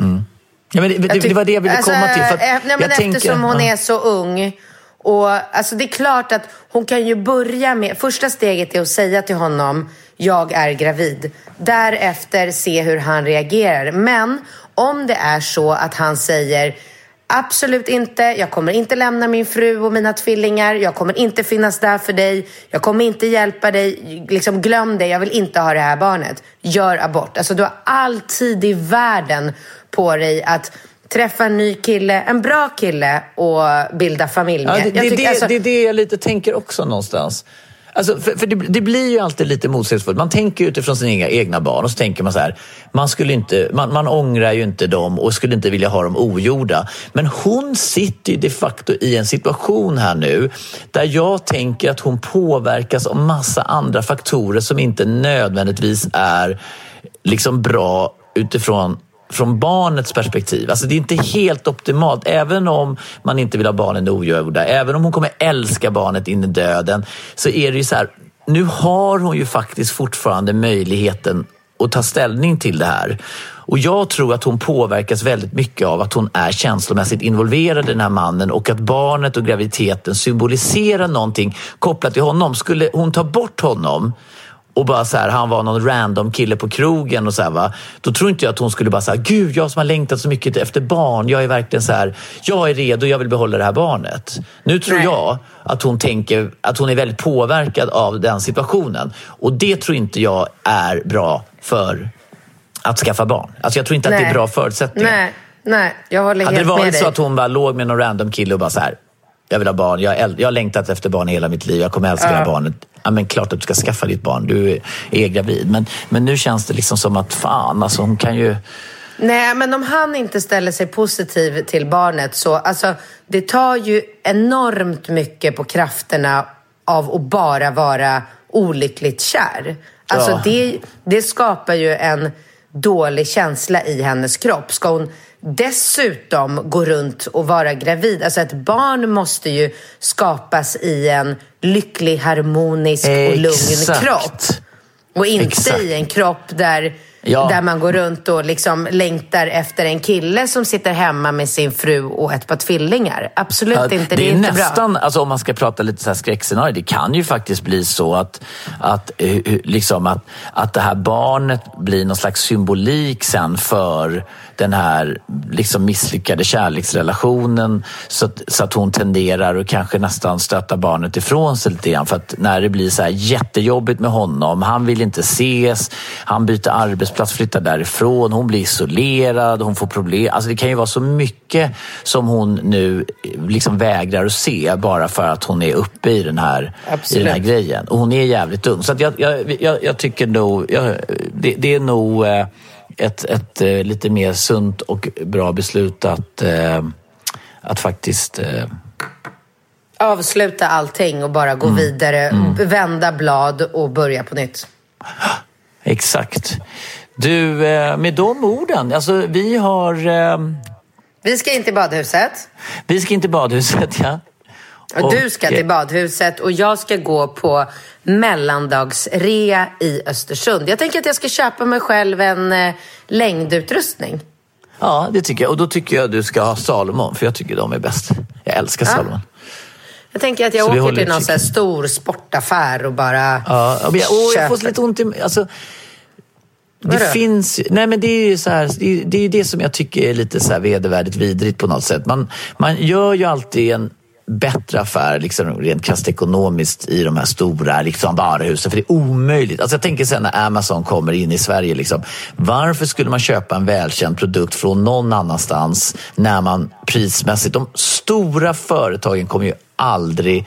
Mm. Ja, men det, det, det, var det jag ville alltså, komma till. För nej, men jag eftersom tänker, hon ja. är så ung. Och alltså det är klart att hon kan ju börja med... Första steget är att säga till honom jag är gravid. Därefter se hur han reagerar. Men om det är så att han säger Absolut inte. Jag kommer inte lämna min fru och mina tvillingar. Jag kommer inte finnas där för dig. Jag kommer inte hjälpa dig. Liksom, glöm det. Jag vill inte ha det här barnet. Gör abort. Alltså, du har all tid i världen på dig att träffa en ny kille, en bra kille och bilda familj med. Ja, det, det, tycker, det, alltså... det är det jag lite tänker också någonstans. Alltså, för, för det, det, blir ju alltid lite motsägelsefullt. Man tänker utifrån sina egna, egna barn och så tänker man så här, man, skulle inte, man, man ångrar ju inte dem och skulle inte vilja ha dem ogjorda. Men hon sitter ju de facto i en situation här nu där jag tänker att hon påverkas av massa andra faktorer som inte nödvändigtvis är liksom bra utifrån från barnets perspektiv. Alltså det är inte helt optimalt, även om man inte vill ha barnen ogjorda, även om hon kommer älska barnet in i döden, så är det ju så här, nu har hon ju faktiskt fortfarande möjligheten att ta ställning till det här. Och jag tror att hon påverkas väldigt mycket av att hon är känslomässigt involverad i den här mannen och att barnet och graviditeten symboliserar någonting kopplat till honom. Skulle hon ta bort honom och bara så här, han var någon random kille på krogen och så här, va. Då tror inte jag att hon skulle bara säga, gud jag som har längtat så mycket efter barn, jag är verkligen så här, jag är redo, jag vill behålla det här barnet. Nu tror Nej. jag att hon tänker att hon är väldigt påverkad av den situationen och det tror inte jag är bra för att skaffa barn. Alltså jag tror inte Nej. att det är bra förutsättningar. Nej. Nej, jag håller Hade helt med dig. Hade det varit så att hon bara låg med någon random kille och bara så här, jag vill ha barn, jag, jag har längtat efter barn hela mitt liv, jag kommer älska ja. det här barnet ja, men klart att du ska skaffa ditt barn, du är gravid. Men, men nu känns det liksom som att fan, alltså hon kan ju... Nej, men om han inte ställer sig positiv till barnet så, alltså det tar ju enormt mycket på krafterna av att bara vara olyckligt kär. Alltså ja. det, det skapar ju en dålig känsla i hennes kropp. Ska hon dessutom gå runt och vara gravid. Alltså ett barn måste ju skapas i en lycklig, harmonisk och lugn kropp. Och inte Exakt. i en kropp där Ja. Där man går runt och liksom längtar efter en kille som sitter hemma med sin fru och ett par tvillingar. Absolut ja, inte, det, det är, är inte nästan, bra. Alltså, om man ska prata lite så här skräckscenario, det kan ju faktiskt bli så att, att, eh, liksom att, att det här barnet blir någon slags symbolik sen för den här liksom misslyckade kärleksrelationen så att, så att hon tenderar att kanske nästan stöta barnet ifrån sig lite grann. För att när det blir så här jättejobbigt med honom, han vill inte ses, han byter arbetsplats, flyttar därifrån, hon blir isolerad, hon får problem. Alltså det kan ju vara så mycket som hon nu liksom vägrar att se bara för att hon är uppe i den här, i den här grejen. Och hon är jävligt ung. Så jag, jag, jag, jag, tycker nog, det, det är nog eh, ett, ett, ett eh, lite mer sunt och bra beslut att, eh, att faktiskt eh, Avsluta allting och bara gå vidare, vända blad och börja på nytt. Exakt. Du, med de orden, alltså vi har... Vi ska in till badhuset. Vi ska in till badhuset, ja. Och du ska eh, till badhuset och jag ska gå på mellandagsrea i Östersund. Jag tänker att jag ska köpa mig själv en eh, längdutrustning. Ja, det tycker jag. Och då tycker jag du ska ha Salomon, för jag tycker de är bäst. Jag älskar Ja. Salomon. Jag tänker att jag Så åker till någon så stor sportaffär och bara Ja, men jag, åh, jag får lite ont i... Alltså, det Vadå? finns Nej men det är ju så här, det är, det är det som jag tycker är lite så här vedervärdigt vidrigt på något sätt. Man, man gör ju alltid en bättre affär liksom, rent krasst ekonomiskt i de här stora liksom, varuhusen. För det är omöjligt. Alltså, jag tänker sen när Amazon kommer in i Sverige. Liksom, varför skulle man köpa en välkänd produkt från någon annanstans när man prismässigt... De stora företagen kommer ju aldrig,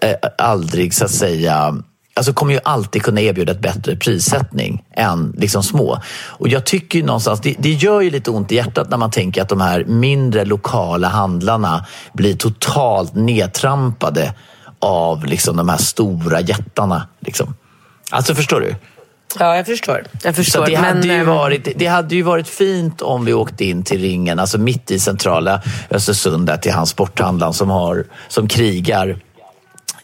eh, aldrig så att säga alltså kommer ju alltid kunna erbjuda ett bättre prissättning än liksom små. Och jag tycker ju någonstans, det, det gör ju lite ont i hjärtat när man tänker att de här mindre lokala handlarna blir totalt nedtrampade av liksom de här stora jättarna. Liksom. Alltså förstår du? Ja, jag förstår. Jag Så förstår. det, hade men, ju ehm, varit, det hade ju varit fint om vi åkte in till ringen, alltså mitt i centrala Östersund, där till hans sporthandlaren som, har, som krigar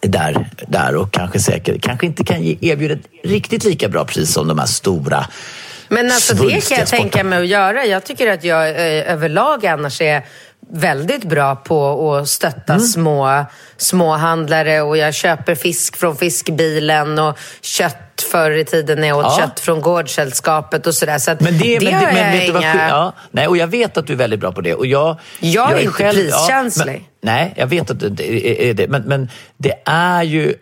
där, där och kanske säkert kanske inte kan erbjuda ett riktigt lika bra pris som de här stora Men alltså det kan jag tänka sporterna. mig att göra. Jag tycker att jag eh, överlag annars är väldigt bra på att stötta Mm. små, småhandlare och jag köper fisk från fiskbilen och kött förr i tiden när jag åt Ja. kött från Gårdssällskapet och sådär. Så att Men det, men, har det, men jag vad inga... sjuk- ja, nej, och jag vet att du är väldigt bra på det. Och jag, Jag är inte priskänslig. men, nej, jag vet att det är, det. Men, men det är ju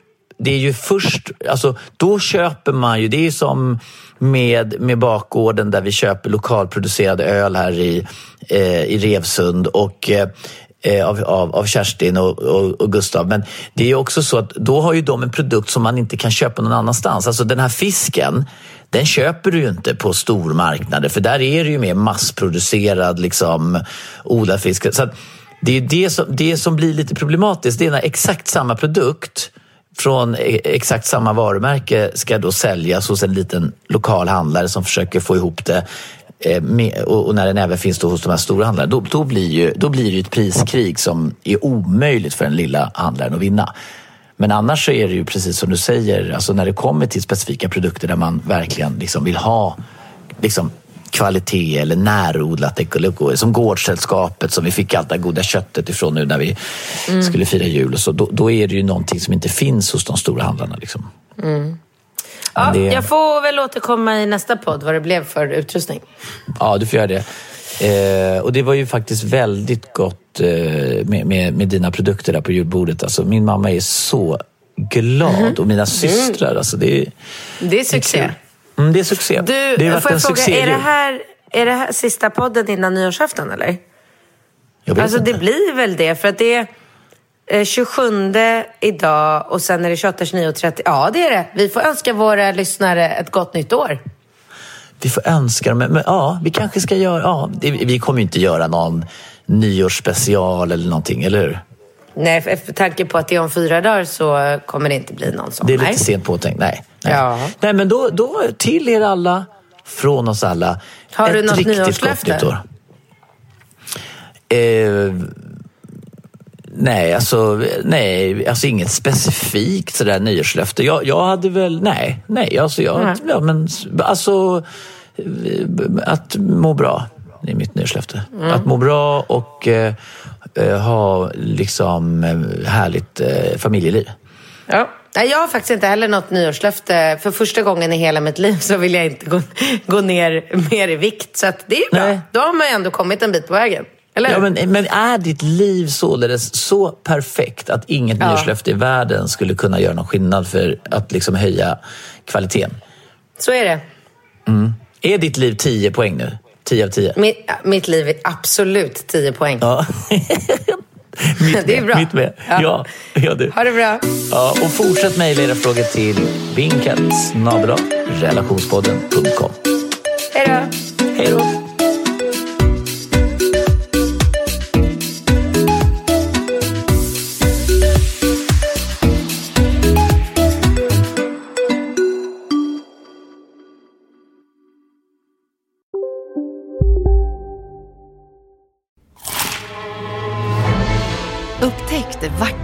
det är ju först, alltså då köper man ju, det är som med, med bakgården där vi köper lokalproducerad öl här i, eh, i Revsund och eh, eh, av, av, av Kerstin och, och, och Gustav. Men det är också så att då har ju de en produkt som man inte kan köpa någon annanstans. Alltså den här fisken, den köper du ju inte på stormarknader för där är det ju mer massproducerad liksom, odlad fisk. Så att det är det som, det som blir lite problematiskt, det är när exakt samma produkt från e- exakt samma varumärke ska då säljas hos en liten lokal handlare som försöker få ihop det eh, med, och, och när den även finns då hos de här stora handlarna, då, då, blir ju, då blir det ju ett priskrig som är omöjligt för den lilla handlaren att vinna. Men annars så är det ju precis som du säger, alltså när det kommer till specifika produkter där man verkligen liksom vill ha liksom, kvalitet eller närodlat ekologiskt. Som Gårdssällskapet som vi fick allt det goda köttet ifrån nu när vi skulle fira jul. Och så, då, då är det ju någonting som inte finns hos de stora handlarna. Liksom. Ja, det- Jag får väl återkomma i nästa podd vad det blev för utrustning. Ja, du får göra det. Eh, och det var ju faktiskt väldigt gott eh, med, med, med dina produkter där på julbordet. Alltså, min mamma är så glad och mina systrar. Alltså, det, är, Det är succé. kul. Mm, det är succé. Du, det har varit får en fråga, succé är det, här, är det här sista podden innan nyårsafton eller? Jag vet Alltså inte. det blir väl det, för att det är eh, 27 idag och sen är det 28, 29 och 30. Ja, det är det. Vi får önska våra lyssnare ett gott nytt år. Vi får önska dem. Men, men ja, vi kanske ska göra... Ja, det, vi kommer ju inte göra någon nyårsspecial eller någonting, eller hur? Nej, för, tanke på att det är om fyra dagar så kommer det inte bli någon sån. Det är lite Nej. sent påtänkt. Nej. Nej. Ja. Nej, men då, då till er alla, från oss alla, Har ett du något riktigt nyårslöfte? gott nytt år. Eh, nej, alltså, nej, alltså inget specifikt sådär nyårslöfte. Jag, jag hade väl, nej, nej, alltså jag, Nej. ja, men alltså eh, att må bra. Det är mitt nyårslöfte. Mm. Att må bra och eh, ha liksom eh, härligt eh, familjeliv. Ja. Nej, jag har faktiskt inte heller något nyårslöfte. För första gången i hela mitt liv så vill jag inte gå, gå ner mer i vikt. Så det är bra. Nej. Då har man ju ändå kommit en bit på vägen. Eller Ja, men, men är ditt liv således så perfekt att inget Ja. nyårslöfte i världen skulle kunna göra någon skillnad för att liksom höja kvaliteten? Så är det. Är ditt liv 10 poäng nu? 10 av 10? Mitt, mitt liv är absolut 10 poäng. Ja. mitt Det är med, bra. Mitt med. Ja. Ja. Ja, du. Ha det bra. Ja, och fortsätt mejla era frågor till relationspodden.com. Hej då. Hej då!